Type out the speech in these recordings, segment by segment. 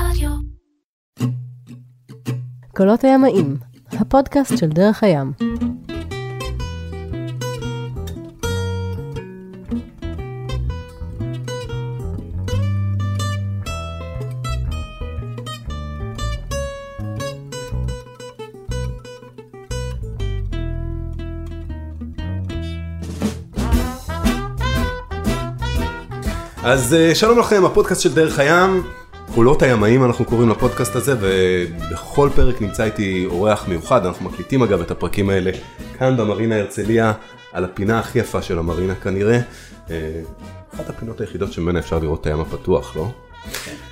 רדיו. קולות הימאים, הפודקאסט של דרך הים. אז אה, שלום לכם, הפודקאסט של דרך הים, קולות הימאים אנחנו קוראים לפודקאסט הזה, ובכל פרק נמצא איתי אורח מיוחד, אנחנו מקליטים אגב את הפרקים האלה כאן במרינה הרצליה, על הפינה הכי יפה של המרינה כנראה, אה, אחת הפינות היחידות שממנה אפשר לראות את הים הפתוח, לא?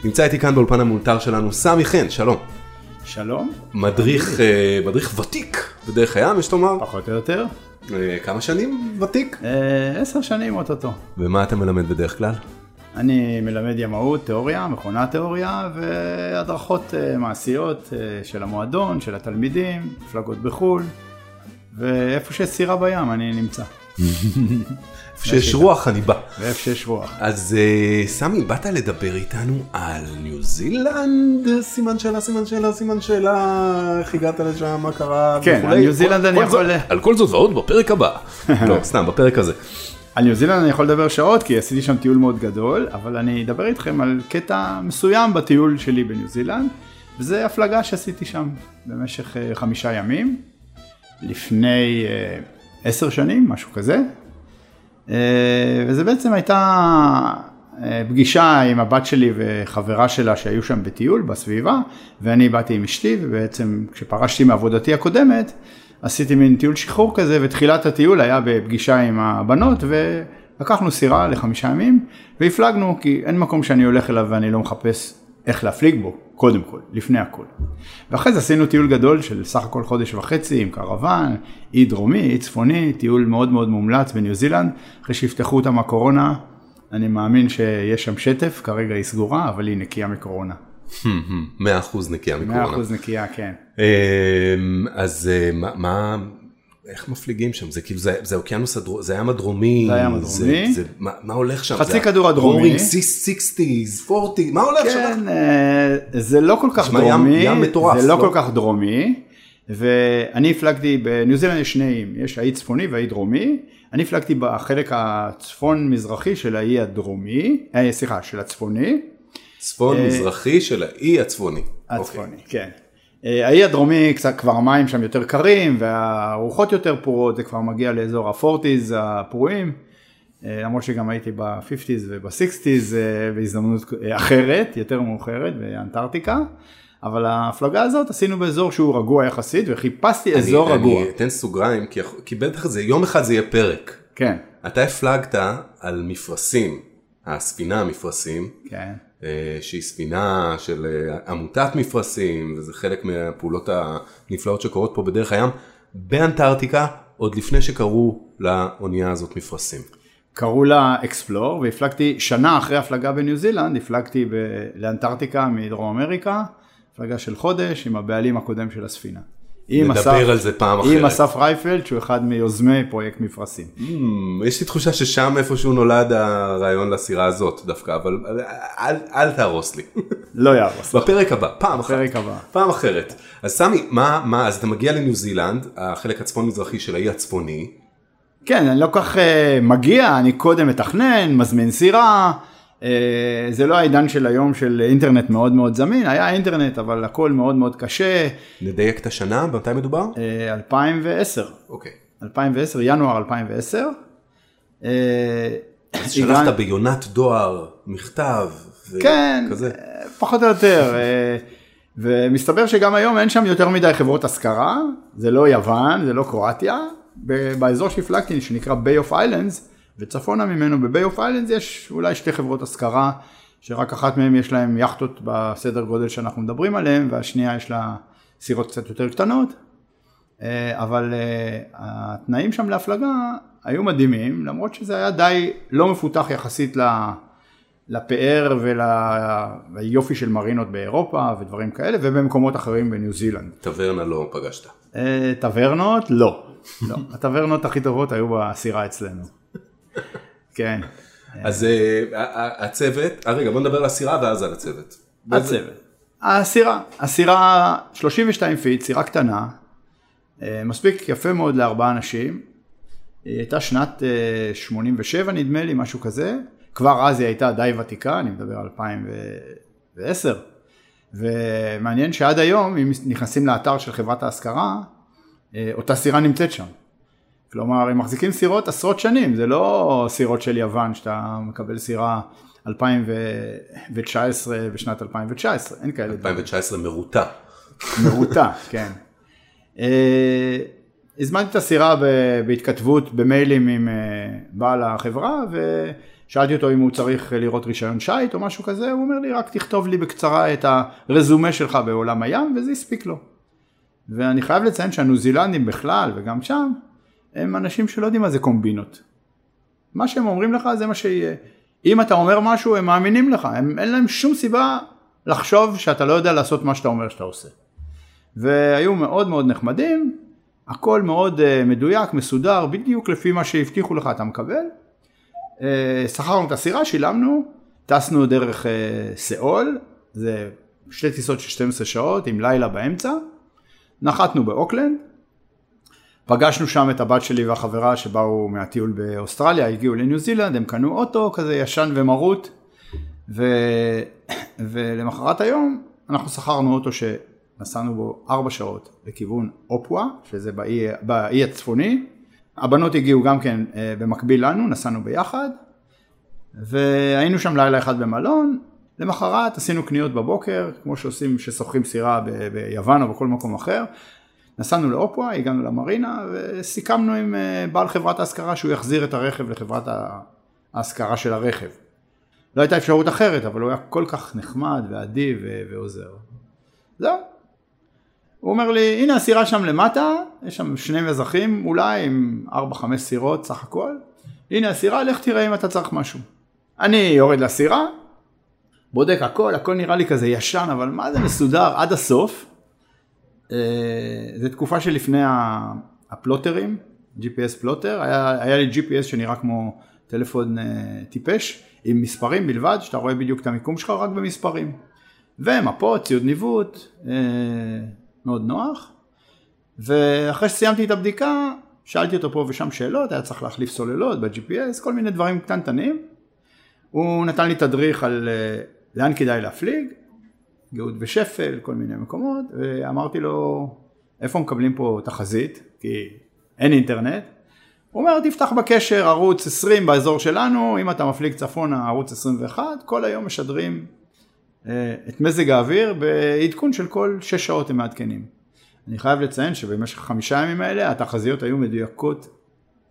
נמצא איתי כאן באולפן המאולתר שלנו סמי חן, שלום. שלום, מדריך, אה, מדריך ותיק בדרך הים, יש לומר. פחות או יותר. אה, כמה שנים ותיק? עשר שנים אוטוטו. ומה אתה מלמד בדרך כלל? אני מלמד ימאות, תיאוריה, מכונת תיאוריה והדרכות אה, מעשיות אה, של המועדון, של התלמידים, מפלגות בחו"ל, ואיפה שיש סירה בים אני נמצא, איפה שיש רוח אני בא. ואיפה שיש רוח. אז אה, סמי, באת לדבר איתנו על ניו זילנד? סימן שאלה, סימן שאלה, סימן שאלה, איך הגעת לשם, מה קרה כן. על ניו זילנד אני יכול- על כל זאת ועוד בפרק הבא. לא, סתם, בפרק הזה. על ניו זילנד אני יכול לדבר שעות כי עשיתי שם טיול מאוד גדול, אבל אני אדבר איתכם על קטע מסוים בטיול שלי בניו זילנד, וזה הפלגה שעשיתי שם במשך אה, חמישה ימים, לפני אה, עשר שנים, משהו כזה, אה, וזה בעצם הייתה אה, פגישה עם הבת שלי וחברה שלה שהיו שם בטיול בסביבה, ואני באתי עם אשתי, ובעצם כשפרשתי מעבודתי הקודמת, עשיתי מין טיול שחרור כזה, ותחילת הטיול היה בפגישה עם הבנות, ולקחנו סירה לחמישה ימים, והפלגנו, כי אין מקום שאני הולך אליו ואני לא מחפש איך להפליג בו, קודם כל, לפני הכל. ואחרי זה עשינו טיול גדול של סך הכל חודש וחצי עם קרוון, אי דרומי, אי צפוני, טיול מאוד מאוד מומלץ בניו זילנד, אחרי שיפתחו אותה מהקורונה, אני מאמין שיש שם שטף, כרגע היא סגורה, אבל היא נקייה מקורונה. 100% נקייה מקורונה. 100% נקייה, כן. אמ, אז אה, מה- איך מפליגים שם? זה כאילו, זה זה האוקיינוס הדרומי, זה הים הדרומי. זה הים הדרומי. זה- מה מה הולך שם? חצי כדור הדרומי. roaring 60's, 40, מה הולך שם? כן, אה, זה לא כל כך נשמע ים- דרומי, ים מטורף, זה לא לא? כל כך דרומי, ואני הפלגתי, בניו זילנד יש שני איים, יש האי צפוני והאי דרומי, אני הפלגתי בחלק הצפון מזרחי של האי הדרומי, אה, סליחה, של הצפוני, צפון מזרחי של האי הצפוני. הצפוני, אוקיי. כן. אה, האי הדרומי קצת כבר המים שם יותר קרים והרוחות יותר פרועות, זה כבר מגיע לאזור הפורטיז הפרועים, אה, למרות שגם הייתי ב-50's וב-60's אה, בהזדמנות אה, אחרת, יותר מאוחרת, באנטארקטיקה, אבל ההפלגה הזאת עשינו באזור שהוא רגוע יחסית וחיפשתי אזור אני- רגוע. אני אתן סוגריים, כי כי בטח זה, יום אחד זה יהיה פרק. כן, אתה הפלגת על מפרשים, הספינה המפרשים, כן. אה, שהיא ספינה של אה, עמותת מפרשים, וזה חלק מהפעולות הנפלאות שקורות פה בדרך הים, באנטארקטיקה, עוד לפני שקראו לאונייה הזאת מפרשים. קראו לה אקספלור והפלגתי שנה אחרי הפלגה בניו זילנד, הפלגתי ב- לאנטארקטיקה מדרום אמריקה, הפלגה של חודש עם הבעלים הקודם של הספינה. עם נדבר אסף- על זה פעם עם אחרת. אסף רייפלד שהוא אחד מיוזמי פרויקט מפרשים. Hmm, יש לי תחושה ששם איפשהו נולד הרעיון לסירה הזאת דווקא, אבל אל, אל תהרוס לי. לא יהרוס. בפרק הבא, פעם. בפרק הבא. פעם אחרת. אז סמי, מה, מה, אז אתה מגיע לניו זילנד, החלק הצפון מזרחי של האי הצפוני, כן, אני לא כל כך אה, מגיע, אני קודם מתכנן, מזמין סירה. אה, זה לא העידן של היום של אינטרנט מאוד מאוד זמין, היה אינטרנט אבל הכל מאוד מאוד קשה. נדייק את השנה, מתי מדובר? אה, 2010, אוקיי. 2010, ינואר 2010. אה, אז שלחת ביונת דואר, מכתב, כן, כזה. אה, פחות או יותר. אה, ומסתבר שגם היום אין שם יותר מדי חברות השכרה, זה לא יוון, זה לא קרואטיה. באזור שהפלגתי, שנקרא Bay of Islands, וצפונה ממנו ב-Bay of Islands יש אולי שתי חברות השכרה, שרק אחת מהן יש להן יכטות בסדר גודל שאנחנו מדברים עליהן, והשנייה יש לה סירות קצת יותר קטנות. אה, אבל אה, התנאים שם להפלגה היו מדהימים, למרות שזה היה די לא מפותח יחסית ל- לפאר וליופי של מרינות באירופה ודברים כאלה, ובמקומות אחרים בניו זילנד. טברנה לא פגשת. אה, טברנות? לא. לא. הטברנות הכי טובות היו בסירה אצלנו. כן. אז אה, הצוות, אה, רגע בוא נדבר על הסירה ואז על הצוות. הצוות. הסירה, הסירה 32 פיט, סירה קטנה, אה, מספיק יפה מאוד לארבעה אנשים. היא הייתה שנת אה, 87 נדמה לי, משהו כזה. כבר אז היא הייתה די ותיקה, אני מדבר על 2010. ומעניין שעד היום, אם נכנסים לאתר של חברת ההשכרה, אותה סירה נמצאת שם. כלומר, הם מחזיקים סירות עשרות שנים, זה לא סירות של יוון שאתה מקבל סירה 2019 בשנת 2019, אין כאלה. דברים. 2019 מרוטה. מרוטה, כן. אה, הזמנתי את הסירה בהתכתבות במיילים עם אה, בעל החברה ושאלתי אותו אם הוא צריך לראות רישיון שיט או משהו כזה, הוא אומר לי רק תכתוב לי בקצרה את הרזומה שלך בעולם הים וזה הספיק לו. ואני חייב לציין שהניו זילנדים בכלל וגם שם הם אנשים שלא יודעים מה זה קומבינות. מה שהם אומרים לך זה מה שיהיה. אם אתה אומר משהו הם מאמינים לך, הם, אין להם שום סיבה לחשוב שאתה לא יודע לעשות מה שאתה אומר שאתה עושה. והיו מאוד מאוד נחמדים, הכל מאוד uh, מדויק, מסודר, בדיוק לפי מה שהבטיחו לך אתה מקבל. Uh, שכרנו את הסירה, שילמנו, טסנו דרך uh, סאול, זה שתי טיסות של 12 שעות עם לילה באמצע, נחתנו באוקלנד, פגשנו שם את הבת שלי והחברה שבאו מהטיול באוסטרליה, הגיעו לניו זילנד, הם קנו אוטו כזה ישן ומרוט, ו... ולמחרת היום אנחנו שכרנו אוטו שנסענו בו ארבע שעות לכיוון אופווה, שזה באי, באי הצפוני. הבנות הגיעו גם כן אה, במקביל לנו, נסענו ביחד, והיינו שם לילה אחד במלון, למחרת עשינו קניות בבוקר, כמו שעושים ששוכרים סירה ב- ביוון או בכל מקום אחר. נסענו לאופווה, הגענו למרינה וסיכמנו עם אה, בעל חברת ההשכרה שהוא יחזיר את הרכב לחברת ההשכרה של הרכב. לא הייתה אפשרות אחרת, אבל הוא היה כל כך נחמד ואדיב ועוזר. זהו. הוא אומר לי, הנה הסירה שם למטה, יש שם שני מזחים אולי עם 4-5 סירות סך הכל. הנה הסירה, לך תראה אם אתה צריך משהו. אני יורד לסירה, בודק הכל, הכל נראה לי כזה ישן, אבל מה זה מסודר עד הסוף. אה, זה תקופה שלפני הפלוטרים, GPS plotter, היה, היה לי GPS שנראה כמו טלפון אה, טיפש, עם מספרים בלבד, שאתה רואה בדיוק את המיקום שלך רק במספרים. ומפות, ציוד ניווט, אה, מאוד נוח. ואחרי שסיימתי את הבדיקה, שאלתי אותו פה ושם שאלות, היה צריך להחליף סוללות ב-GPS, כל מיני דברים קטנטנים. הוא נתן לי תדריך על לאן כדאי להפליג, גאות ושפל, כל מיני מקומות, ואמרתי לו, איפה מקבלים פה תחזית? כי אין אינטרנט. הוא אומר, תפתח בקשר ערוץ 20 באזור שלנו, אם אתה מפליג צפונה ערוץ 21, כל היום משדרים אה, את מזג האוויר בעדכון של כל 6 שעות הם מעדכנים. אני חייב לציין שבמשך חמישה ימים האלה התחזיות היו מדויקות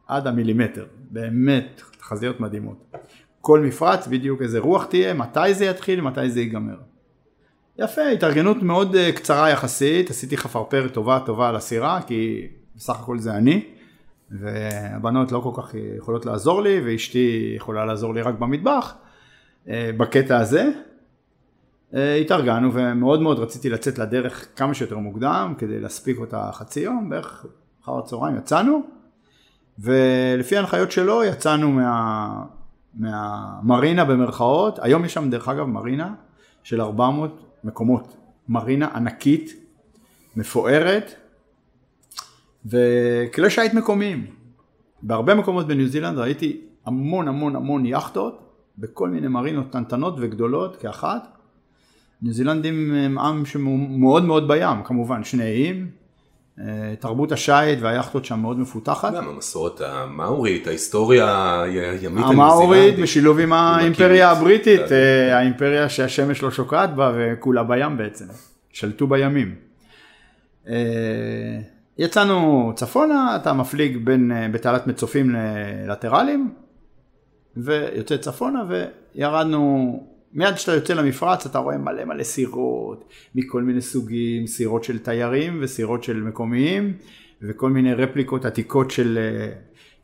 עד המילימטר, באמת תחזיות מדהימות. כל מפרץ בדיוק איזה רוח תהיה, מתי זה יתחיל, מתי זה ייגמר. יפה, התארגנות מאוד אה, קצרה יחסית, עשיתי חפרפרת טובה טובה על הסירה, כי בסך הכל זה אני, והבנות לא כל כך יכולות לעזור לי, ואשתי יכולה לעזור לי רק במטבח, אה, בקטע הזה. אה, התארגנו ומאוד מאוד רציתי לצאת לדרך כמה שיותר מוקדם, כדי להספיק אותה חצי יום, בערך אחר הצהריים יצאנו, ולפי ההנחיות שלו יצאנו מה... מהמרינה במרכאות, היום יש שם דרך אגב מרינה של 400 מקומות, מרינה ענקית, מפוארת, וכלי שיט מקומיים. בהרבה מקומות בניו זילנד ראיתי המון המון המון יכטות, בכל מיני מרינות קטנטנות וגדולות כאחת. ניו זילנדים הם עם שמאוד מאוד בים, כמובן, שני איים, תרבות השיט והיכטות שם מאוד מפותחת. גם המסורת המאורית, ההיסטוריה הימית המאורית. בשילוב עם האימפריה. הבריטית. אה, האימפריה שהשמש לא שוקעת בה וכולה בים בעצם, שלטו בימים. אה, יצאנו צפונה, אתה מפליג בין, אה, בתעלת מצופים ללטרלים, ויוצא צפונה וירדנו, מיד כשאתה יוצא למפרץ אתה רואה מלא מלא סירות מכל מיני סוגים, סירות של תיירים וסירות של מקומיים וכל מיני רפליקות עתיקות של אה,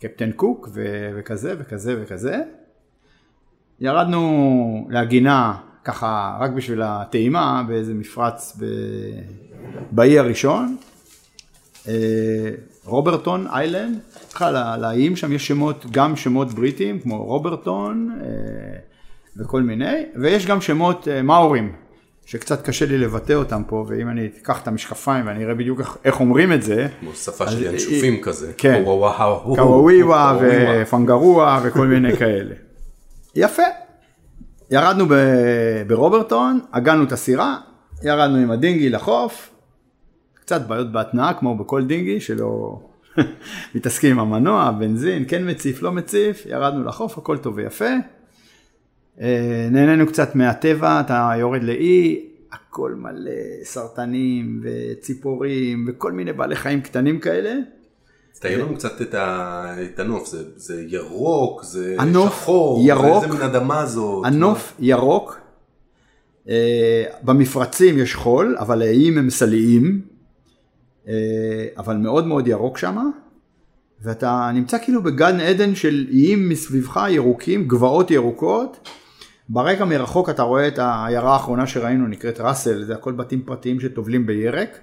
קפטן קוק ו- וכזה וכזה וכזה. ירדנו להגינה ככה רק בשביל הטעימה באיזה מפרץ ב... באי הראשון, אה, רוברטון איילנד, בכלל לאיים שם יש שמות, גם שמות בריטיים כמו רוברטון אה, וכל מיני, ויש גם שמות אה, מאורים, שקצת קשה לי לבטא אותם פה, ואם אני אקח את המשקפיים ואני אראה בדיוק איך, איך אומרים את זה, כמו שפה של ינשופים כזה. כן. וואו, קוואוויווה. ופנגרוע וכל מיני כאלה. יפה. ירדנו ברוברטון, הגענו את הסירה, ירדנו עם הדינגי לחוף, קצת בעיות בהתנעה כמו בכל דינגי שלא מתעסקים עם המנוע, בנזין, כן מציף, לא מציף, ירדנו לחוף, הכל טוב ויפה. אה, נהנינו קצת מהטבע, אתה יורד לאי, הכל מלא סרטנים וציפורים וכל מיני בעלי חיים קטנים כאלה. תאר לנו קצת את ה- את הנוף, זה- זה ירוק, זה הנוף שחור, ירוק. איזה מין אדמה זאת. הנוף ירוק, אה, במפרצים יש חול, אבל האיים הם סלעיים, אה, אבל מאוד מאוד ירוק שם, ואתה נמצא כאילו בגן עדן של איים מסביבך ירוקים, גבעות ירוקות, ברקע מרחוק אתה רואה את העיירה האחרונה שראינו, נקראת ראסל, זה הכל בתים פרטיים שטובלים בירק,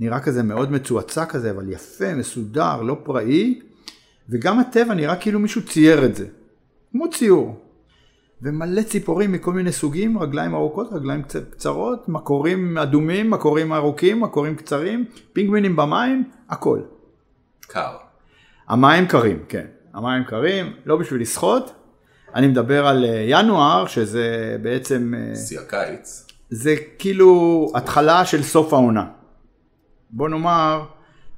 נראה כזה מאוד מצועצע כזה, אבל יפה, מסודר, לא פראי, וגם הטבע נראה כאילו מישהו צייר את זה, כמו ציור. ומלא ציפורים מכל מיני סוגים, רגליים ארוכות, רגליים קצ- קצרות, מקורים אדומים, מקורים ארוכים, מקורים קצרים, פינגווינים במים, הכל. קר. המים קרים, כן. המים קרים, לא בשביל לשחות. אני מדבר על אה, ינואר, שזה בעצם, אה, שיא הקיץ. זה כאילו התחלה של סוף העונה. בוא נאמר,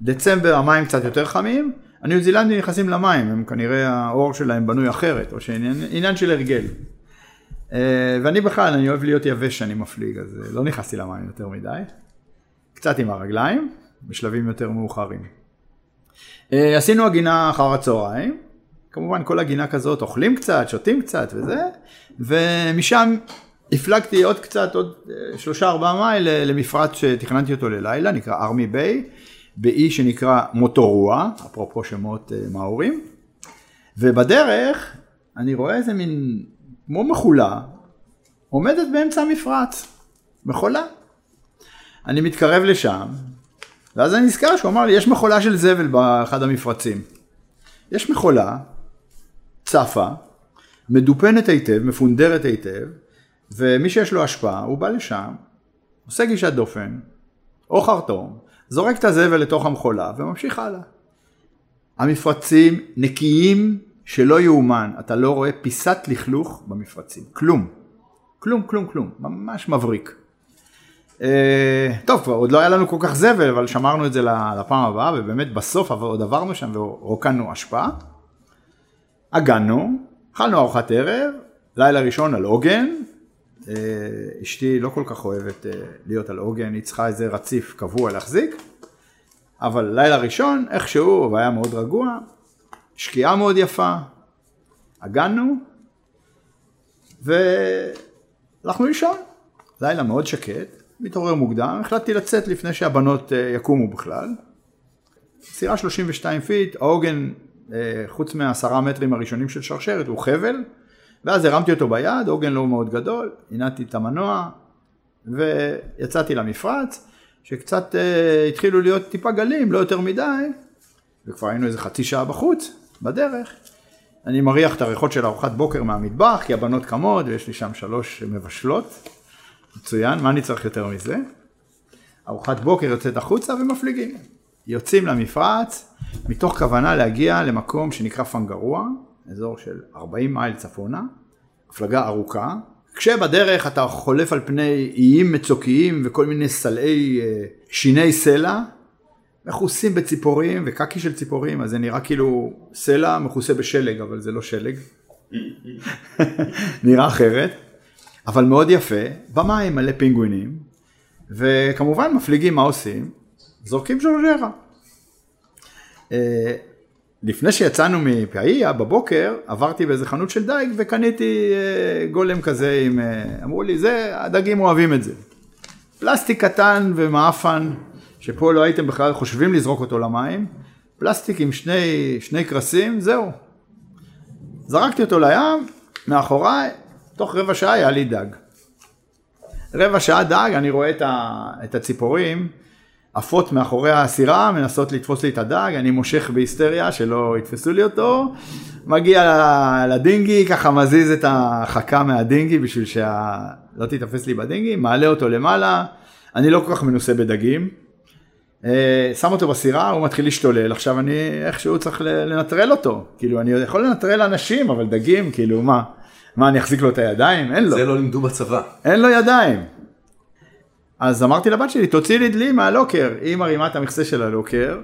דצמבר המים קצת יותר חמים, הניו זילנדים נכנסים למים, הם כנראה העור שלהם בנוי אחרת, או שעניין עניין של הרגל. אה, ואני בכלל, אני אוהב להיות יבש שאני מפליג, אז לא נכנסתי למים יותר מדי. קצת עם הרגליים, בשלבים יותר מאוחרים. עשינו הגינה אחר הצהריים, כמובן כל הגינה כזאת אוכלים קצת, שותים קצת וזה, ומשם הפלגתי עוד קצת, עוד אה, שלושה ארבעה מייל ל- למפרץ שתכננתי אותו ללילה, נקרא ארמי ביי, באי שנקרא מוטורוע, אפרופו שמות אה, מאורים, ובדרך אני רואה איזה מין, כמו מחולה, עומדת באמצע המפרץ, מחולה. אני מתקרב לשם, ואז אני נזכר שהוא אמר לי, יש מכולה של זבל באחד המפרצים. יש מכולה, צפה, מדופנת היטב, מפונדרת היטב, ומי שיש לו השפעה, הוא בא לשם, עושה גישת דופן, או חרטום, זורק את הזבל לתוך המכולה וממשיך הלאה. המפרצים נקיים שלא יאומן, אתה לא רואה פיסת לכלוך במפרצים, כלום. כלום, כלום, כלום, ממש מבריק. אה, טוב, כבר עוד לא היה לנו כל כך זבל, אבל שמרנו את זה לפעם הבאה, ובאמת בסוף עוד עברנו שם ורוקנו אשפה. הגענו, אכלנו ארוחת ערב, לילה ראשון על עוגן. אה, אשתי לא כל כך אוהבת אה, להיות על עוגן, היא צריכה איזה רציף קבוע להחזיק. אבל לילה ראשון, איכשהו, והיה מאוד רגוע, שקיעה מאוד יפה, הגענו, והלכנו לישון. לילה מאוד שקט, מתעורר מוקדם, החלטתי לצאת לפני שהבנות אה, יקומו בכלל. סירה 32 פיט, העוגן, חוץ מהעשרה מטרים הראשונים של שרשרת, הוא חבל, ואז הרמתי אותו ביד, עוגן לא מאוד גדול, הנעתי את המנוע, ויצאתי למפרץ, שקצת אה, התחילו להיות טיפה גלים, לא יותר מדי, וכבר היינו איזה חצי שעה בחוץ, בדרך. אני מריח את הריחות של ארוחת בוקר מהמטבח, כי הבנות קמות, ויש לי שם שלוש מבשלות. מצוין, מה אני צריך יותר מזה? ארוחת בוקר יוצאת החוצה ומפליגים. יוצאים למפרץ, מתוך כוונה להגיע למקום שנקרא פנגרוע, אזור של 40 מייל צפונה, הפלגה ארוכה, כשבדרך אתה חולף על פני איים מצוקיים וכל מיני סלעי אה, שיני סלע, מכוסים בציפורים וקקי של ציפורים, אז זה נראה כאילו סלע מכוסה בשלג, אבל זה לא שלג. נראה אחרת, אבל מאוד יפה, במים מלא פינגווינים, וכמובן מפליגים מה עושים? זורקים ז'ורג'רה. אה, לפני שיצאנו מפאיה בבוקר, עברתי באיזה חנות של דייג וקניתי אה, גולם כזה עם, אה, אמרו לי, זה, הדגים אוהבים את זה. פלסטיק קטן ומאפן, שפה לא הייתם בכלל חושבים לזרוק אותו למים, פלסטיק עם שני, שני קרסים, זהו. זרקתי אותו לים, מאחוריי, תוך רבע שעה היה לי דג. רבע שעה דג, אני רואה את הציפורים עפות מאחורי הסירה, מנסות לתפוס לי את הדג, אני מושך בהיסטריה שלא יתפסו לי אותו, מגיע לדינגי, ככה מזיז את החכה מהדינגי בשביל שהדג לא תיתפס לי בדינגי, מעלה אותו למעלה, אני לא כל כך מנוסה בדגים. אה, שם אותו בסירה, הוא מתחיל להשתולל, עכשיו אני איכשהו צריך לנטרל אותו. כאילו, אני יכול לנטרל אנשים, אבל דגים, כאילו, מה? מה, אני אחזיק לו את הידיים? אין לו. זה לא לימדו בצבא. אין לו ידיים. אז אמרתי לבת שלי, תוציא לי דלי מהלוקר. היא מרימה את המכסה של הלוקר,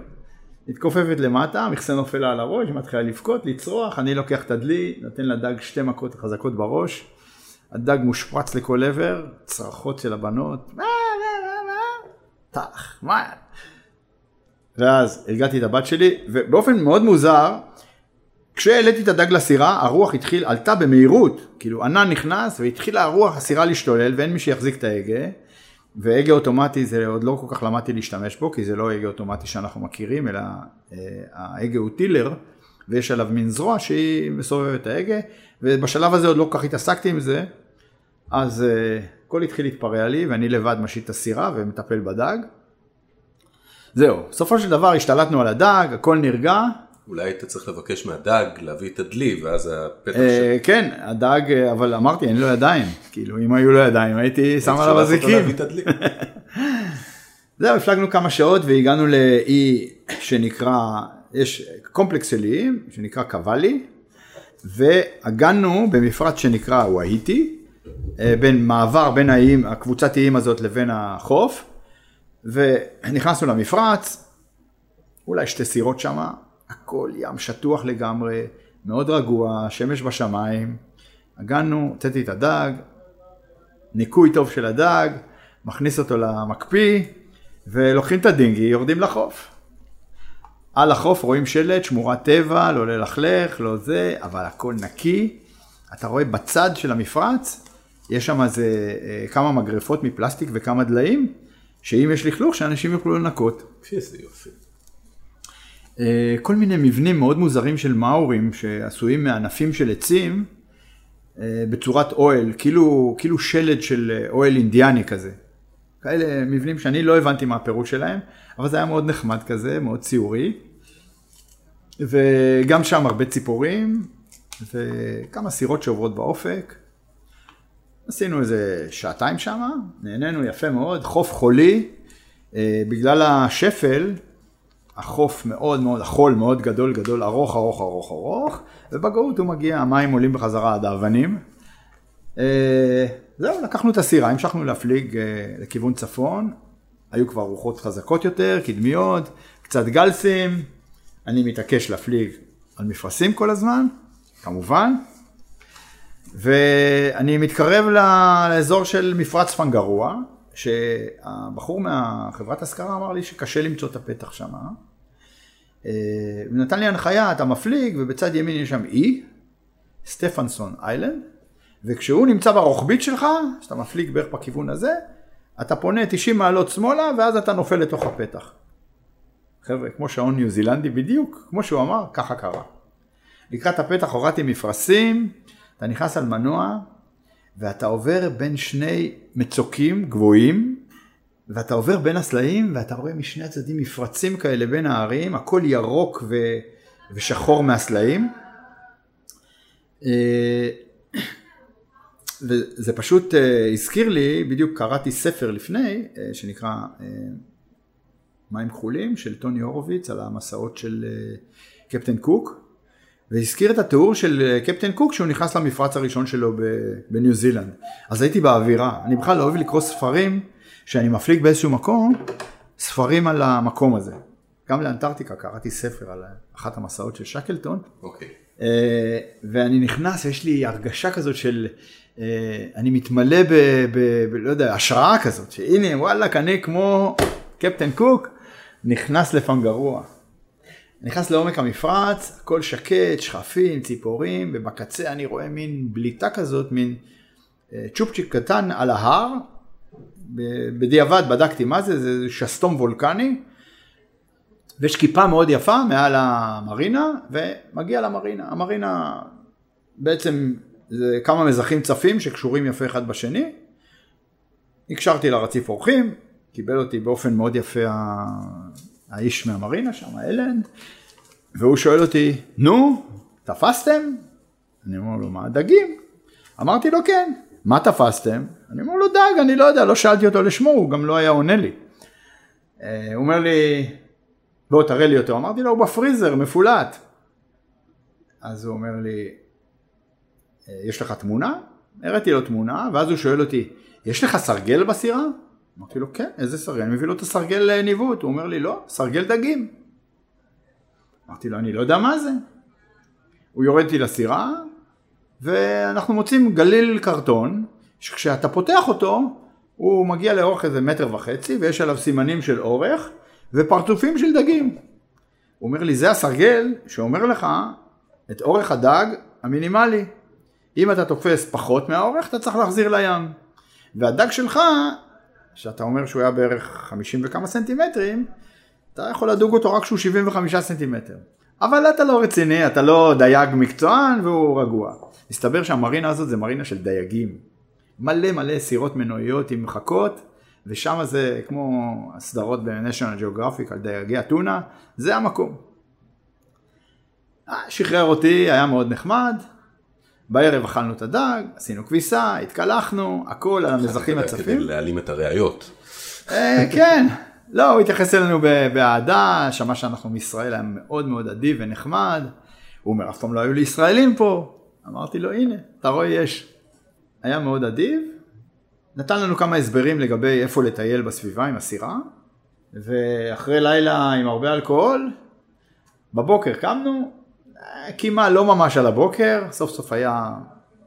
מתכופפת למטה, המכסה נופל לה על הראש, היא מתחילה לבכות, לצרוח, אני לוקח את הדלי, נותן לדג שתי מכות חזקות בראש. הדג מושפרץ לכל עבר, צרחות של הבנות, מה, מה, מה, מה, טח, מה. ואז הרגעתי את הבת שלי, ובאופן מאוד מוזר, כשהעליתי את הדג לסירה, הרוח התחיל, עלתה במהירות, כאילו ענן נכנס והתחילה הרוח הסירה להשתולל ואין מי שיחזיק את ההגה. והגה אוטומטי זה עוד לא כל כך למדתי להשתמש בו, כי זה לא הגה אוטומטי שאנחנו מכירים, אלא אה, ההגה הוא טילר, ויש עליו מין זרוע שהיא מסובבת את ההגה, ובשלב הזה עוד לא כל כך התעסקתי עם זה, אז אה, הכל התחיל להתפרע לי, ואני לבד משיט את הסירה ומטפל בדג. זהו, בסופו של דבר השתלטנו על הדג, הכל נרגע, אולי היית צריך לבקש מהדג להביא את הדלי, ואז הפתח אה, של... כן, הדג, אבל אמרתי, אין לו ידיים. כאילו, אם היו לו ידיים, הייתי שם עליו אזיקים. זהו, הפלגנו כמה שעות והגענו לאי שנקרא, יש קומפלקס של איים, שנקרא קוואלי, והגענו במפרץ שנקרא וואיטי, אה, בין מעבר בין האיים, הקבוצת איים הזאת לבין החוף, ונכנסנו למפרץ, אולי שתי סירות שמה, הכל ים שטוח לגמרי, מאוד רגוע, שמש בשמיים. הגענו, הוצאתי את הדג, ניקוי טוב של הדג, מכניס אותו למקפיא, ולוקחים את הדינגי, יורדים לחוף. על החוף רואים שלט, שמורת טבע, לא ללכלך, לא זה, אבל הכל נקי. אתה רואה בצד של המפרץ, יש שם איזה אה, כמה מגרפות מפלסטיק וכמה דליים, שאם יש לכלוך, שאנשים יוכלו לנקות. איזה יופי. אה, כל מיני מבנים מאוד מוזרים של מאורים שעשויים מענפים של עצים אה, בצורת אוהל, כאילו, כאילו שלד של אה, אוהל אינדיאני כזה. כאלה מבנים שאני לא הבנתי מה הפירוש שלהם, אבל זה היה מאוד נחמד כזה, מאוד ציורי. וגם שם הרבה ציפורים, וכמה סירות שעוברות באופק. עשינו איזה שעתיים שם, נהנינו יפה מאוד, חוף חולי, בגלל השפל, החוף מאוד מאוד, החול מאוד גדול גדול, ארוך ארוך ארוך ארוך, ובגאות הוא מגיע, המים עולים בחזרה עד האבנים. אה, זהו, לקחנו את הסירה, המשכנו להפליג אה, לכיוון צפון, היו כבר רוחות חזקות יותר, קדמיות, קצת גלסים, אני מתעקש להפליג על מפרשים כל הזמן, כמובן, ואני מתקרב לאזור של מפרץ פנגרוע, שהבחור מהחברת השכרה אמר לי שקשה למצוא את הפתח שם. הוא נתן לי הנחיה, אתה מפליג, ובצד ימין יש שם אי, סטפנסון איילנד, וכשהוא נמצא ברוחבית שלך, כשאתה מפליג בערך בכיוון הזה, אתה פונה 90 מעלות שמאלה, ואז אתה נופל לתוך הפתח. חבר'ה, כמו שעון ניו זילנדי בדיוק, כמו שהוא אמר, ככה קרה. לקראת הפתח הורדתי מפרשים, אתה נכנס על מנוע, ואתה עובר בין שני מצוקים גבוהים, ואתה עובר בין הסלעים, ואתה רואה משני הצדדים מפרצים כאלה בין הערים, הכל ירוק ו... ושחור מהסלעים. אה, וזה פשוט אה, הזכיר לי, בדיוק קראתי ספר לפני, אה, שנקרא מים כחולים, של טוני הורוביץ, על המסעות של קפטן קוק. והזכיר את התיאור של אה, קפטן קוק שהוא נכנס למפרץ הראשון שלו בניו זילנד. אז הייתי באווירה, אני בכלל לא אוהב לקרוא ספרים, שאני מפליג באיזשהו מקום, ספרים על המקום הזה. גם לאנטארקטיקה קראתי ספר על אחת המסעות של שקלטון. אוקיי. אה, ואני נכנס, יש לי הרגשה כזאת של, אה, אני מתמלא ב... ב, ב לא יודע, השראה כזאת, שהנה וואלכ, אני כמו קפטן קוק, נכנס לפנגרוע. נכנס לעומק המפרץ, הכל שקט, שכפים, ציפורים, ובקצה אני רואה מין בליטה כזאת, מין אה, צ'ופצ'יק קטן על ההר. בדיעבד בדקתי מה זה, זה שסתום וולקני, ויש כיפה מאוד יפה מעל המרינה, ומגיע למרינה. המרינה בעצם זה כמה מזחים צפים שקשורים יפה אחד בשני. הקשרתי לרציף אורחים, קיבל אותי באופן מאוד יפה האיש מהמרינה שם, אלן, והוא שואל אותי, נו, תפסתם? אני אומר לו, מה, דגים? אמרתי לו, כן. מה תפסתם? אני אומר לו דג, אני לא יודע, לא שאלתי אותו לשמו, הוא גם לא היה עונה לי. אה, הוא אומר לי, בוא תראה לי אותו. אמרתי לו, הוא בפריזר, מפולט. אז הוא אומר לי, "אה, יש לך תמונה? הראיתי לו תמונה, ואז הוא שואל אותי, יש לך סרגל בסירה? אמרתי לו, כן, איזה סרגל? אני מביא לו את הסרגל אה, ניווט. הוא אומר לי, לא, סרגל דגים. אמרתי לו, אני לא יודע מה זה. הוא יורד איתי לסירה, ואנחנו מוצאים גליל קרטון, שכשאתה פותח אותו, הוא מגיע לאורך איזה מטר וחצי, ויש עליו סימנים של אורך, ופרצופים של דגים. הוא אומר לי, זה הסרגל שאומר לך את אורך הדג המינימלי. אם אתה תופס פחות מהאורך, אתה צריך להחזיר לים. והדג שלך, שאתה אומר שהוא היה בערך 50 וכמה סנטימטרים, אתה יכול לדוג אותו רק כשהוא 75 סנטימטר. אבל אתה לא רציני, אתה לא דייג מקצוען והוא רגוע. מסתבר שהמרינה הזאת זה מרינה של דייגים. מלא מלא סירות מנועיות עם מחכות, ושם זה כמו הסדרות ב-National Geographic על דייגי אתונה, זה המקום. אה, שחרר אותי, היה מאוד נחמד. בערב אכלנו את הדג, עשינו כביסה, התקלחנו, הכל על המזחים כדי הצפים. להעלים את הראיות. אה, כן, לא, הוא התייחס אלינו באהדה, שמע שאנחנו מישראל, היה מאוד מאוד אדיב ונחמד. הוא אומר, אף פעם לא היו לי ישראלים פה. אמרתי לו, הנה, אתה רואה, יש. היה מאוד אדיב, נתן לנו כמה הסברים לגבי איפה לטייל בסביבה עם הסירה, ואחרי לילה עם הרבה אלכוהול, בבוקר קמנו, כמעט לא ממש על הבוקר, סוף סוף היה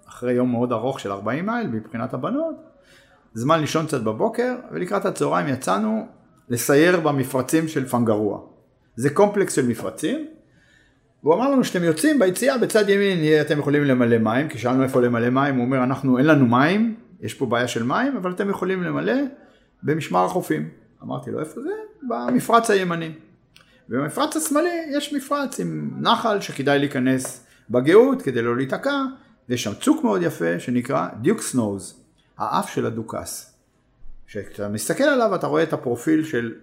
אחרי יום מאוד ארוך של 40 מייל מבחינת הבנות, זמן לישון קצת בבוקר, ולקראת הצהריים יצאנו לסייר במפרצים של פנגרוע. זה קומפלקס של מפרצים, והוא אמר לנו שאתם יוצאים ביציאה בצד ימין אתם יכולים למלא מים, כי שאלנו איפה למלא מים, הוא אומר אנחנו אין לנו מים, יש פה בעיה של מים, אבל אתם יכולים למלא במשמר החופים. אמרתי לו איפה זה? במפרץ הימני. ובמפרץ השמאלי יש מפרץ עם נחל שכדאי להיכנס בגאות כדי לא להיתקע, ויש שם צוק מאוד יפה שנקרא דיוקס נוז, האף של הדוכס. כשאתה מסתכל עליו אתה רואה את הפרופיל של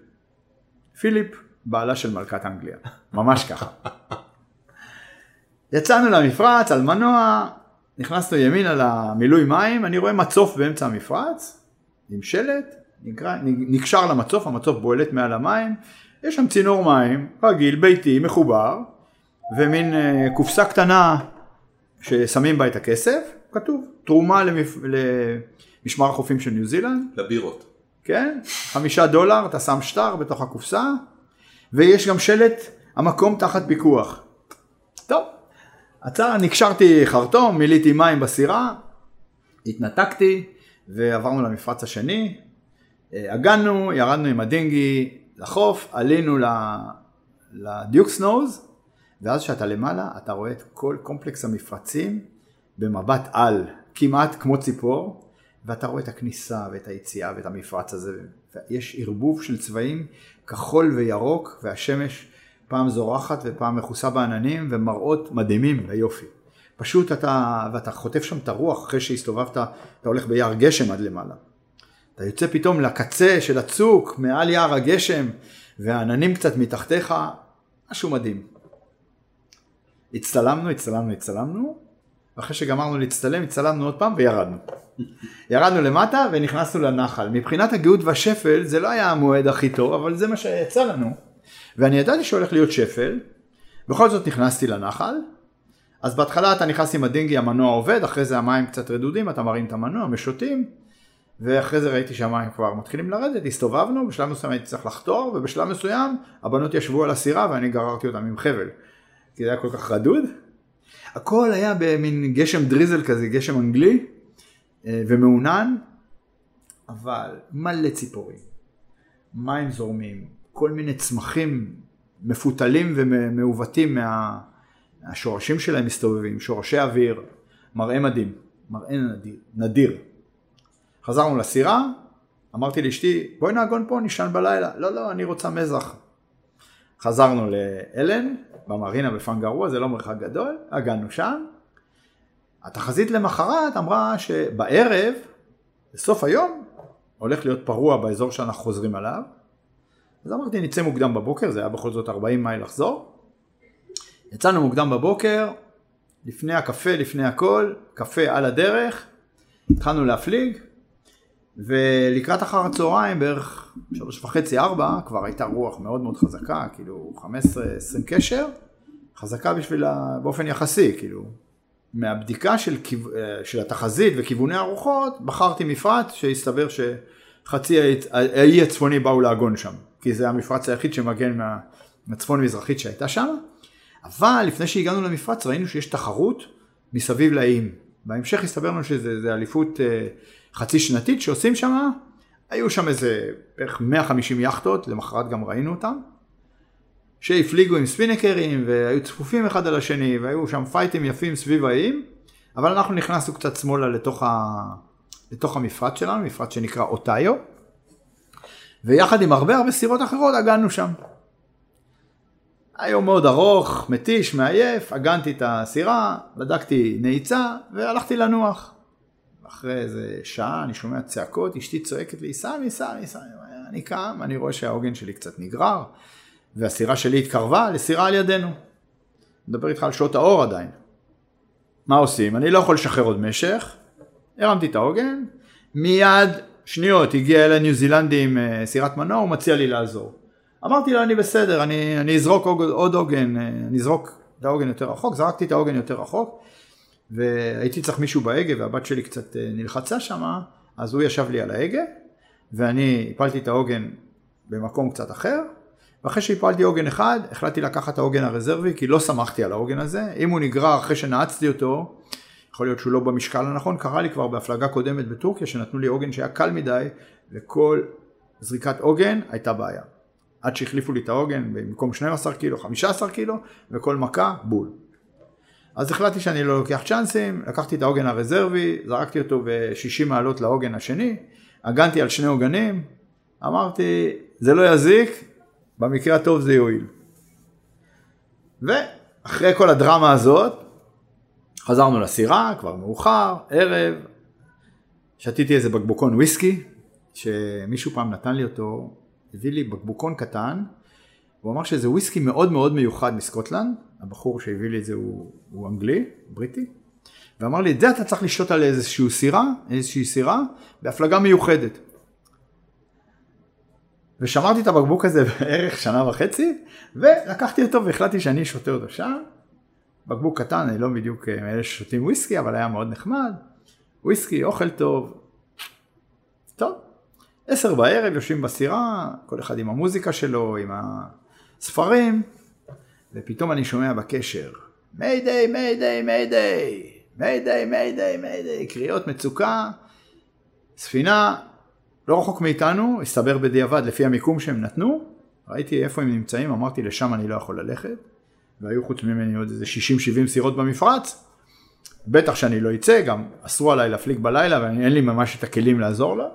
פיליפ, בעלה של מלכת אנגליה, ממש ככה. יצאנו למפרץ על מנוע, נכנסנו ימינה למילוי מים, אני רואה מצוף באמצע המפרץ, עם שלט, נקשר למצוף, המצוף בועלת מעל המים, יש שם צינור מים, רגיל, ביתי, מחובר, ומין אה, קופסה קטנה ששמים בה את הכסף, כתוב, תרומה למפ... למשמר החופים של ניו זילנד, לבירות. כן? חמישה דולר, אתה שם שטר בתוך הקופסה, ויש גם שלט, המקום תחת פיקוח. טוב, עצר, נקשרתי חרטום, מילאתי מים בסירה, התנתקתי, ועברנו למפרץ השני, אה, הגענו, ירדנו עם הדינגי לחוף, עלינו ל- לדיוקס נוז, ואז כשאתה למעלה, אתה רואה את כל קומפלקס המפרצים במבט על, כמעט כמו ציפור, ואתה רואה את הכניסה ואת היציאה ואת המפרץ הזה, יש ערבוב של צבעים כחול וירוק, והשמש פעם זורחת ופעם מכוסה בעננים, ומראות מדהימים ליופי. פשוט אתה, ואתה חוטף שם את הרוח אחרי שהסתובבת, אתה הולך ביער גשם עד למעלה. אתה יוצא פתאום לקצה של הצוק, מעל יער הגשם, והעננים קצת מתחתיך, משהו מדהים. הצטלמנו, הצטלמנו, הצטלמנו, ואחרי שגמרנו להצטלם, הצטלמנו עוד פעם וירדנו. ירדנו למטה ונכנסנו לנחל. מבחינת הגאות והשפל זה לא היה המועד הכי טוב, אבל זה מה שיצא לנו. ואני ידעתי שהולך להיות שפל, בכל זאת נכנסתי לנחל. אז בהתחלה אתה נכנס עם הדינגי, המנוע עובד, אחרי זה המים קצת רדודים, אתה מרים את המנוע, משוטים, ואחרי זה ראיתי שהמים כבר מתחילים לרדת, הסתובבנו, בשלב מסוים הייתי צריך לחתור, ובשלב מסוים הבנות ישבו על הסירה ואני גררתי אותם עם חבל, כי זה היה כל כך רדוד. הכל היה במין גשם דריזל כזה, גשם אנגלי, אה, ומעונן, אבל מלא ציפורים, מים זורמים, כל מיני צמחים מפותלים ומעוותים מה... מהשורשים שלהם מסתובבים, שורשי אוויר, מראה מדהים, מראה נדיר. נדיר. חזרנו לסירה, אמרתי לאשתי, בואי נעגון פה, נישן בלילה. לא, לא, אני רוצה מזח. חזרנו לאלן, במרינה בפנגרוע, זה לא מרחק גדול, הגענו שם. התחזית למחרת אמרה שבערב, בסוף היום, הולך להיות פרוע באזור שאנחנו חוזרים עליו. אז אמרתי, נצא מוקדם בבוקר, זה היה בכל זאת 40 מייל לחזור. יצאנו מוקדם בבוקר, לפני הקפה, לפני הכל, קפה על הדרך, התחלנו להפליג, ולקראת אחר הצהריים, בערך שלוש וחצי, ארבע, כבר הייתה רוח מאוד מאוד חזקה, כאילו 15-20 קשר, חזקה בשביל, ה... באופן יחסי, כאילו. מהבדיקה של, כיו... של התחזית וכיווני הרוחות, בחרתי מפרט שהסתבר שחצי האי הצפוני באו לעגון שם, כי זה המפרץ היחיד שמגן מה... מהצפון מזרחית שהייתה שם, אבל לפני שהגענו למפרץ ראינו שיש תחרות מסביב לאיים. בהמשך הסתבר לנו שזה אליפות אה, חצי שנתית שעושים שם, היו שם איזה בערך 150 יכטות, למחרת גם ראינו אותם, שהפליגו עם ספינקרים והיו צפופים אחד על השני והיו שם פייטים יפים סביב האיים, אבל אנחנו נכנסנו קצת שמאלה לתוך, ה... לתוך המפרץ שלנו, מפרץ שנקרא אוטאיו, ויחד עם הרבה הרבה סירות אחרות הגענו שם. היום מאוד ארוך, מתיש, מעייף, הגנתי את הסירה, בדקתי נעיצה והלכתי לנוח. אחרי איזה שעה אני שומע צעקות, אשתי צועקת לי, סמי, סמי, סמי, אני קם, אני רואה שהעוגן שלי קצת נגרר, והסירה שלי התקרבה לסירה על ידינו. מדבר איתך על שעות האור עדיין. מה עושים? אני לא יכול לשחרר עוד משך, הרמתי את העוגן, מיד שניות הגיע אליי ניו זילנדי עם אה, סירת מנוע, הוא מציע לי לעזור. אמרתי לו, אני בסדר, אני, אני אזרוק עוד עוגן, אה, אני אזרוק את העוגן יותר רחוק, זרקתי את העוגן יותר רחוק, והייתי צריך מישהו בהגה, והבת שלי קצת אה, נלחצה שמה, אז הוא ישב לי על ההגה, ואני הפלתי את העוגן במקום קצת אחר, ואחרי שהפלתי עוגן אחד, החלטתי לקחת את העוגן הרזרבי, כי לא שמחתי על העוגן הזה, אם הוא נגרר אחרי שנעצתי אותו, יכול להיות שהוא לא במשקל הנכון, קרה לי כבר בהפלגה קודמת בטורקיה, שנתנו לי עוגן שהיה קל מדי, וכל זריקת עוגן הייתה בעיה. עד שהחליפו לי את העוגן במקום 12 קילו, 15 קילו, וכל מכה, בול. אז החלטתי שאני לא לוקח צ'אנסים, לקחתי את העוגן הרזרבי, זרקתי אותו ב-60 מעלות לעוגן השני, הגנתי על שני עוגנים, אמרתי, זה לא יזיק, במקרה הטוב זה יועיל. ואחרי כל הדרמה הזאת, חזרנו לסירה, כבר מאוחר, ערב, שתיתי איזה בקבוקון וויסקי, שמישהו פעם נתן לי אותו, הביא לי בקבוקון קטן, הוא אמר שזה וויסקי מאוד מאוד מיוחד מסקוטלנד, הבחור שהביא לי את זה הוא, הוא אנגלי, בריטי, ואמר לי, את זה אתה צריך לשתות על איזושהי סירה, איזושהי סירה, בהפלגה מיוחדת. ושמרתי את הבקבוק הזה בערך שנה וחצי, ולקחתי אותו והחלטתי שאני שותה אותו שם. בקבוק קטן, אני לא בדיוק אה, מאלה ששותים וויסקי, אבל היה מאוד נחמד. וויסקי, אוכל טוב. טוב, עשר בערב יושבים בסירה, כל אחד עם המוזיקה שלו, עם הספרים, ופתאום אני שומע בקשר, mayday, mayday, mayday, mayday, mayday, mayday, קריאות מצוקה, ספינה לא רחוק מאיתנו, הסתבר בדיעבד לפי המיקום שהם נתנו, ראיתי איפה הם נמצאים, אמרתי לשם אני לא יכול ללכת, והיו חוץ ממני עוד איזה 60-70 סירות במפרץ, בטח שאני לא אצא, גם אסרו עליי להפליג בלילה ואין לי ממש את הכלים לעזור לה.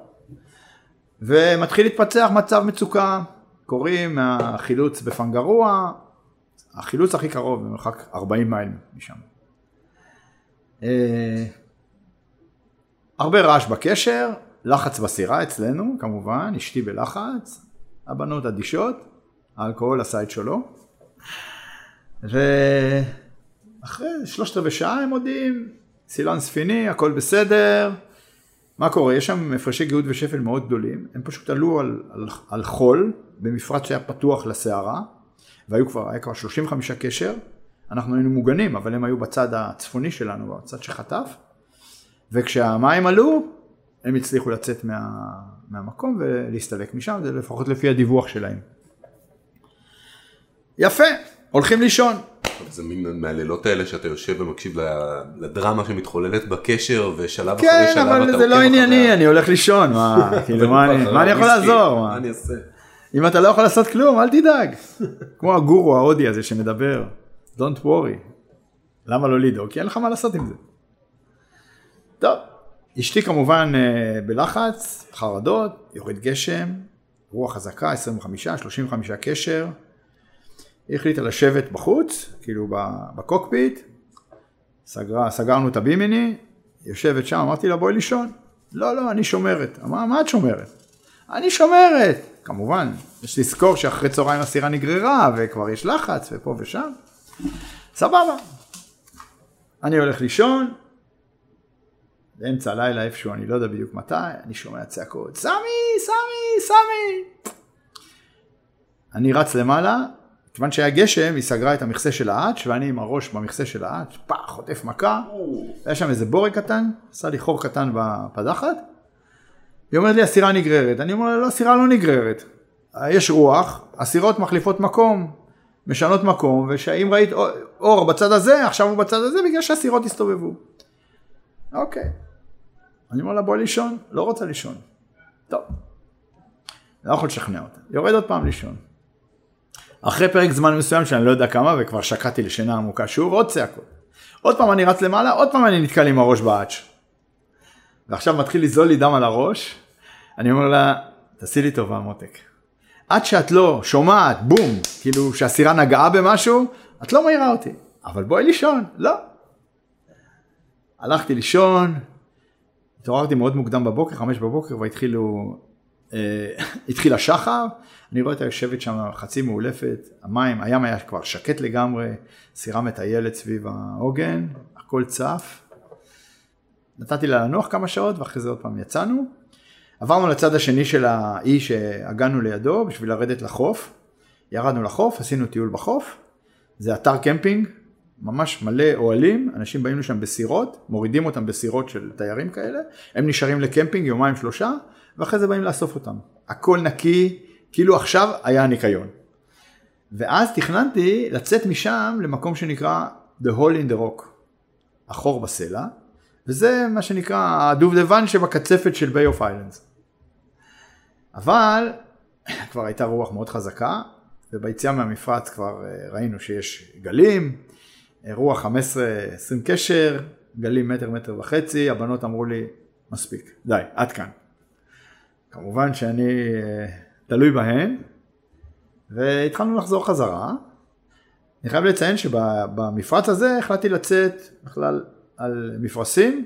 ומתחיל להתפצח מצב מצוקה, קוראים מהחילוץ בפנגרוע, החילוץ הכי קרוב במרחק 40 מייל משם. אה, הרבה רעש בקשר, לחץ בסירה אצלנו כמובן, אשתי בלחץ, הבנות אדישות, האלכוהול עשה את שלו. ואחרי שלושת רבעי שעה הם מודיעים, סילון ספיני, הכל בסדר, מה קורה? יש שם הפרשי גאות ושפל מאוד גדולים, הם פשוט עלו על, על, על חול במפרט שהיה פתוח לסערה, והיו כבר, היה כבר 35 קשר, אנחנו היינו מוגנים, אבל הם היו בצד הצפוני שלנו, בצד שחטף, וכשהמים עלו, הם הצליחו לצאת מה, מהמקום ולהסתלק משם, זה לפחות לפי הדיווח שלהם. יפה, הולכים לישון. זה מין מהלילות האלה שאתה יושב ומקשיב לדרמה שמתחוללת בקשר ושלב כן, אחרי שלב אבל זה לא ענייני, אני הולך לישון, מה, כאילו, מה, אני, מה אני יכול לעזור? מה אני אעשה? אם אתה לא יכול לעשות כלום, אל תדאג. כמו הגורו ההודי הזה שמדבר, Don't worry. למה לא לדאוג? כי אין לך מה לעשות עם זה. טוב, אשתי כמובן אה, בלחץ, חרדות, יורד גשם, רוח חזקה, 25-35 קשר. היא החליטה לשבת בחוץ, כאילו בקוקפיט, סגרה, סגרנו את הבימיני, יושבת שם, אמרתי לה בואי לישון. לא, לא, אני שומרת. אמרה, מה את שומרת? אני שומרת. כמובן, יש לזכור שאחרי צהריים הסירה נגררה, וכבר יש לחץ, ופה ושם. סבבה. אני הולך לישון, באמצע הלילה איפשהו, אני לא יודע בדיוק מתי, אני שומע צעקות, סמי, סמי, סמי. אני רץ למעלה, כיוון שהיה גשם, היא סגרה את המכסה של האץ' ואני עם הראש במכסה של האץ', פח, חוטף מכה, היה שם איזה בורג קטן, עשה לי חור קטן בפדחת. היא אומרת לי, הסירה נגררת. אני אומר לה, לא, הסירה לא נגררת. יש רוח, הסירות מחליפות מקום, משנות מקום, ושאם ראית אור בצד הזה, עכשיו הוא בצד הזה, בגלל שהסירות הסתובבו. אוקיי. אני אומר לה, בואי לישון, לא רוצה לישון. טוב. לא יכול לשכנע אותה. יורד עוד פעם לישון. אחרי פרק זמן מסוים שאני לא יודע כמה וכבר שקעתי לשינה עמוקה שוב עוד צעקות. עוד פעם אני רץ למעלה עוד פעם אני נתקל עם הראש באץ'. ועכשיו מתחיל לזול לי דם על הראש. אני אומר לה תעשי לי טובה מותק. עד שאת לא שומעת בום כאילו שהסירה נגעה במשהו את לא מעירה אותי אבל בואי לישון לא. הלכתי לישון התעוררתי מאוד מוקדם בבוקר חמש בבוקר והתחילו אה, התחיל השחר, אני רואה אותה יושבת שם חצי מאולפת, המים, הים היה כבר שקט לגמרי, סירה מטיילת סביב העוגן, הכל צף. נתתי לה לנוח כמה שעות ואחרי זה עוד פעם יצאנו. עברנו לצד השני של האי שהגענו לידו בשביל לרדת לחוף. ירדנו לחוף, עשינו טיול בחוף. זה אתר קמפינג, ממש מלא אוהלים, אנשים באים לשם בסירות, מורידים אותם בסירות של תיירים כאלה, הם נשארים לקמפינג יומיים שלושה, ואחרי זה באים לאסוף אותם. הכל נקי, כאילו עכשיו היה ניקיון. ואז תכננתי לצאת משם למקום שנקרא The Hole in the Rock, החור בסלע, וזה מה שנקרא הדובדבן שבקצפת של Bay of Islands. אבל כבר הייתה רוח מאוד חזקה, וביציאה מהמפרץ כבר אה, ראינו שיש גלים, אה, רוח 15-20 קשר, גלים מטר, מטר וחצי, הבנות אמרו לי, מספיק, די, עד כאן. כמובן שאני אה, תלוי בהן, והתחלנו לחזור חזרה. אני חייב לציין שבמפרץ הזה החלטתי לצאת בכלל על מפרשים,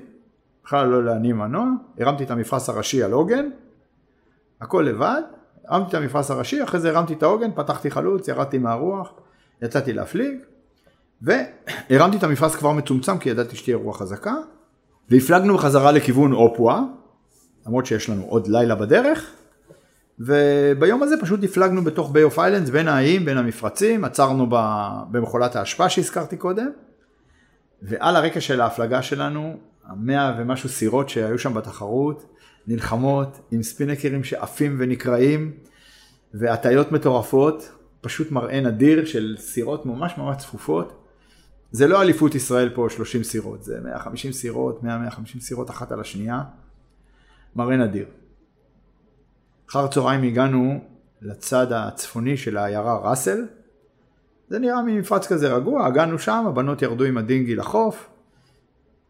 בכלל לא להניע מנוע, הרמתי את המפרש הראשי על עוגן, הכל לבד, הרמתי את המפרש הראשי, אחרי זה הרמתי את העוגן, פתחתי חלוץ, ירדתי מהרוח, יצאתי להפליג, והרמתי את המפרש כבר מצומצם כי ידעתי שתהיה רוח חזקה, והפלגנו בחזרה לכיוון אופואה, למרות שיש לנו עוד לילה בדרך, וביום הזה פשוט הפלגנו בתוך ביי אוף איילנדס בין האיים, בין המפרצים, עצרנו במכולת האשפה שהזכרתי קודם, ועל הרקע של ההפלגה שלנו, המאה ומשהו סירות שהיו שם בתחרות, נלחמות עם ספינקרים שעפים ונקרעים, והטיות מטורפות, פשוט מראה נדיר של סירות ממש ממש צפופות. זה לא אליפות ישראל פה 30 סירות, זה 150 סירות, 100-150 סירות אחת על השנייה. מראה נדיר. אחר צהריים הגענו לצד הצפוני של העיירה ראסל. זה נראה ממפרץ כזה רגוע, הגענו שם, הבנות ירדו עם הדינגי לחוף,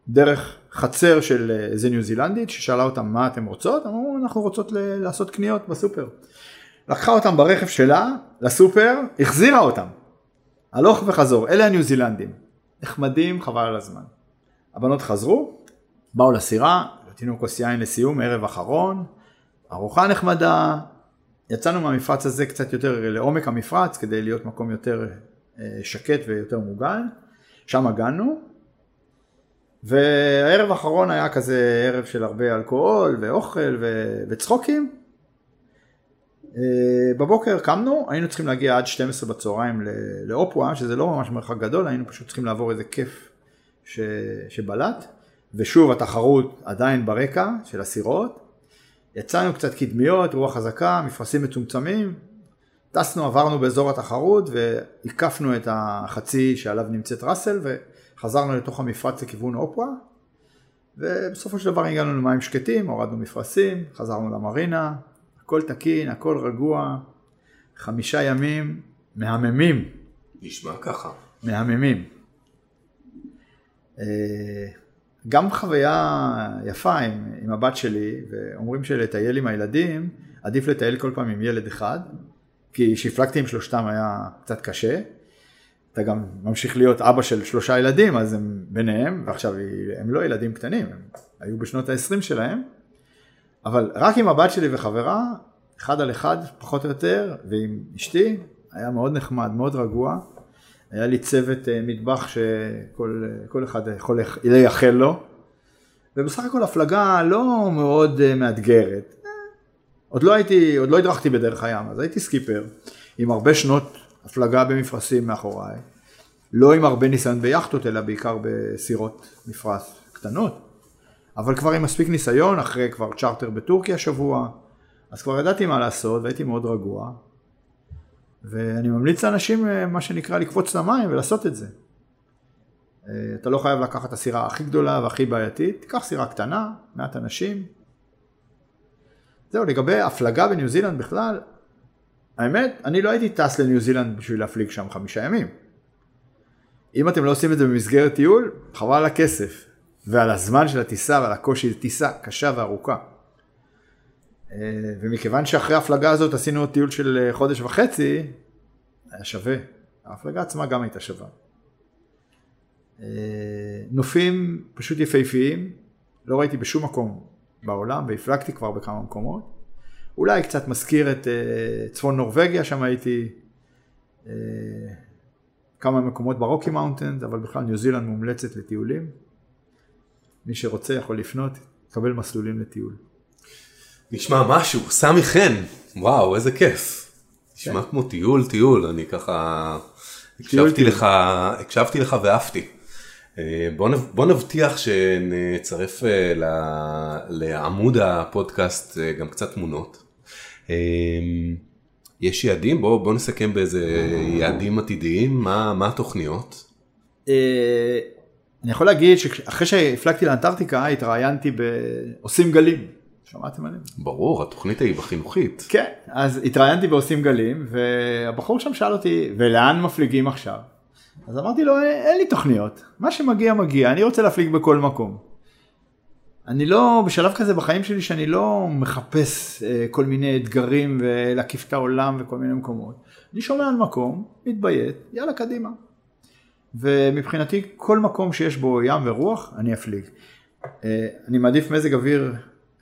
דרך חצר של איזה ניו זילנדית ששאלה אותם מה אתם רוצות, אמרו אנחנו רוצות ל- לעשות קניות בסופר. לקחה אותם ברכב שלה לסופר, החזירה אותם. הלוך וחזור, אלה הניו זילנדים. נחמדים, חבל על הזמן. הבנות חזרו, באו לסירה, שתינו כוס יין לסיום, ערב אחרון, ארוחה נחמדה, יצאנו מהמפרץ הזה קצת יותר לעומק המפרץ כדי להיות מקום יותר אה, שקט ויותר מוגן, שם הגענו, והערב האחרון היה כזה ערב של הרבה אלכוהול ואוכל ו... וצחוקים. אה, בבוקר קמנו, היינו צריכים להגיע עד 12 בצהריים לאופואה, שזה לא ממש מרחק גדול, היינו פשוט צריכים לעבור איזה כיף ש... שבלט. ושוב התחרות עדיין ברקע של הסירות. יצאנו קצת קדמיות, רוח חזקה, מפרשים מצומצמים, טסנו, עברנו באזור התחרות והקפנו את החצי שעליו נמצאת ראסל וחזרנו לתוך המפרץ לכיוון אופרה ובסופו של דבר הגענו למים שקטים, הורדנו מפרשים, חזרנו למרינה, הכל תקין, הכל רגוע, חמישה ימים מהממים. נשמע ככה. מהממים. גם חוויה יפה עם, עם הבת שלי, ואומרים שלטייל עם הילדים, עדיף לטייל כל פעם עם ילד אחד, כי כשהפלגתי עם שלושתם היה קצת קשה. אתה גם ממשיך להיות אבא של שלושה ילדים, אז הם ביניהם, ועכשיו הם לא ילדים קטנים, הם היו בשנות ה-20 שלהם, אבל רק עם הבת שלי וחברה, אחד על אחד פחות או יותר, ועם אשתי, היה מאוד נחמד, מאוד רגוע. היה לי צוות אה, מטבח שכל אחד יכול לייחל לו. ובסך הכל הפלגה לא מאוד אה, מאתגרת. עוד לא הייתי, עוד לא הדרכתי בדרך הים, אז הייתי סקיפר, עם הרבה שנות הפלגה במפרשים מאחוריי, לא עם הרבה ניסיון ביאכטות, אלא בעיקר בסירות מפרש קטנות, אבל כבר עם מספיק ניסיון, אחרי כבר צ'רטר בטורקיה שבוע, אז כבר ידעתי מה לעשות והייתי מאוד רגוע, ואני ממליץ לאנשים, אה, מה שנקרא, לקפוץ למים ולעשות את זה. אה, אתה לא חייב לקחת את הסירה הכי גדולה והכי בעייתית, תיקח סירה קטנה, מעט אנשים. זהו, לגבי הפלגה בניו זילנד בכלל, האמת, אני לא הייתי טס לניו זילנד בשביל להפליג שם חמישה ימים. אם אתם לא עושים את זה במסגרת טיול, חבל על הכסף, ועל הזמן של הטיסה ועל הקושי, זו טיסה קשה וארוכה. אה, ומכיוון שאחרי ההפלגה הזאת עשינו טיול של אה, חודש וחצי, היה שווה. ההפלגה עצמה גם הייתה שווה. אה, נופים פשוט יפהפיים, לא ראיתי בשום מקום בעולם, והפלגתי כבר בכמה מקומות. אולי קצת מזכיר את צפון נורבגיה, שם הייתי כמה מקומות ברוקי מאונטנס, אבל בכלל ניו זילנד מומלצת לטיולים. מי שרוצה יכול לפנות, לקבל מסלולים לטיול. נשמע משהו, סמי חן, וואו איזה כיף. נשמע כן. כמו טיול טיול, אני ככה הקשבתי לך, הקשבתי לך ועפתי. אה, בוא, בוא נבטיח שנצרף אה, לעמוד הפודקאסט אה, גם קצת תמונות. יש יעדים? בוא, בוא נסכם באיזה יעדים עתידיים, מה, מה התוכניות? אני יכול להגיד שאחרי שהפלגתי לאנטארקטיקה התראיינתי בעושים גלים. שמעתם עליהם? ברור, התוכנית ההיא בחינוכית. כן, אז התראיינתי בעושים גלים, והבחור שם שאל אותי, ולאן מפליגים עכשיו? אז אמרתי לו, אין לי תוכניות, מה שמגיע מגיע, אני רוצה להפליג בכל מקום. אני לא, בשלב כזה בחיים שלי שאני לא מחפש אה, כל מיני אתגרים ולהקיף את העולם וכל מיני מקומות. אני שומע על מקום, מתביית, יאללה קדימה. ומבחינתי כל מקום שיש בו ים ורוח, אני אפליג. אה, אני מעדיף מזג אוויר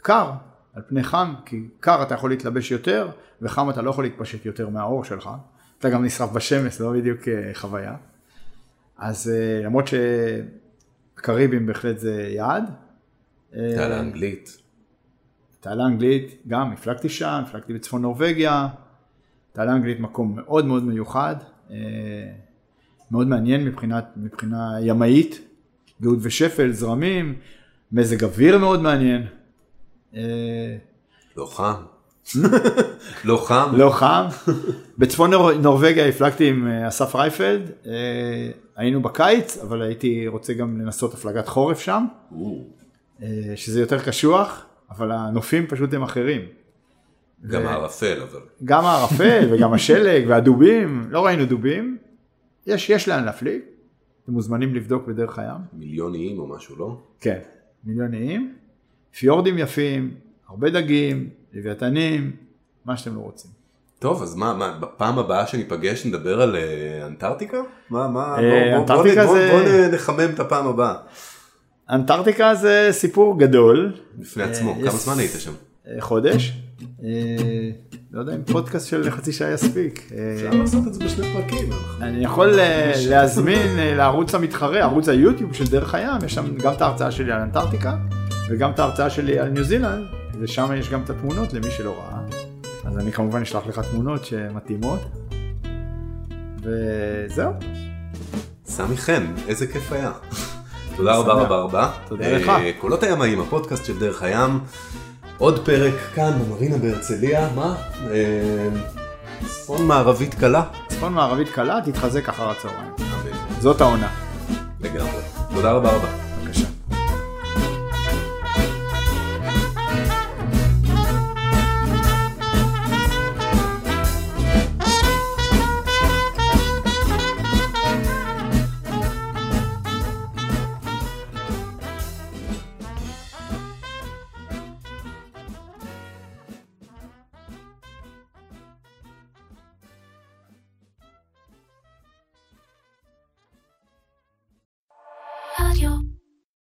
קר על פני חם, כי קר אתה יכול להתלבש יותר, וחם אתה לא יכול להתפשט יותר מהאור שלך. אתה גם נשרף בשמש, זה לא בדיוק אה, חוויה. אז אה, למרות שקריבים בהחלט זה יעד. תעלה אנגלית. תעלה אנגלית, גם הפלגתי שם, הפלגתי בצפון נורבגיה. תעלה אנגלית מקום מאוד מאוד מיוחד, מאוד מעניין מבחינת, מבחינה ימאית, גאות ושפל, זרמים, מזג אוויר מאוד מעניין. אה, לא חם. לא חם. לא חם. בצפון נורבגיה הפלגתי עם אה, אסף רייפלד, אה, היינו בקיץ, אבל הייתי רוצה גם לנסות הפלגת חורף שם, שזה יותר קשוח, אבל הנופים פשוט הם אחרים. גם הערפל אבל. גם הערפל וגם השלג והדובים, לא ראינו דובים, יש, יש לאן להפליג, אתם מוזמנים לבדוק בדרך הים. מיליון איים או משהו, לא? כן, מיליון איים. פיורדים יפים, הרבה דגים, לוויתנים, מה שאתם לא רוצים. טוב, אז מה, מה, בפעם הבאה שניפגש נדבר על אה, אנטארקטיקה? מה, מה, אה, בוא, בוא, בוא, זה... בוא, בוא נחמם את הפעם הבאה. אנטארקטיקה זה סיפור גדול. בפני עצמו, אה, כמה זמן היית שם? חודש. לא יודע אם פודקאסט של חצי שעה יספיק. אפשר לעשות את זה בשני פרקים. אני יכול להזמין לערוץ המתחרה, ערוץ היוטיוב של דרך הים, יש שם גם את ההרצאה שלי על אנטארקטיקה. וגם את ההרצאה שלי על ניו זילנד, ושם יש גם את התמונות למי שלא ראה. אז אני כמובן אשלח לך תמונות שמתאימות. וזהו. סמי חן, איזה כיף היה. תודה רבה רבה רבה. תודה לך. אה, קולות הימאים, הפודקאסט של דרך הים. עוד פרק כאן במרינה בהרצליה, מה? אה, צפון מערבית קלה. צפון מערבית קלה, תתחזק אחר הצהריים. זאת העונה. לגמרי. תודה רבה רבה.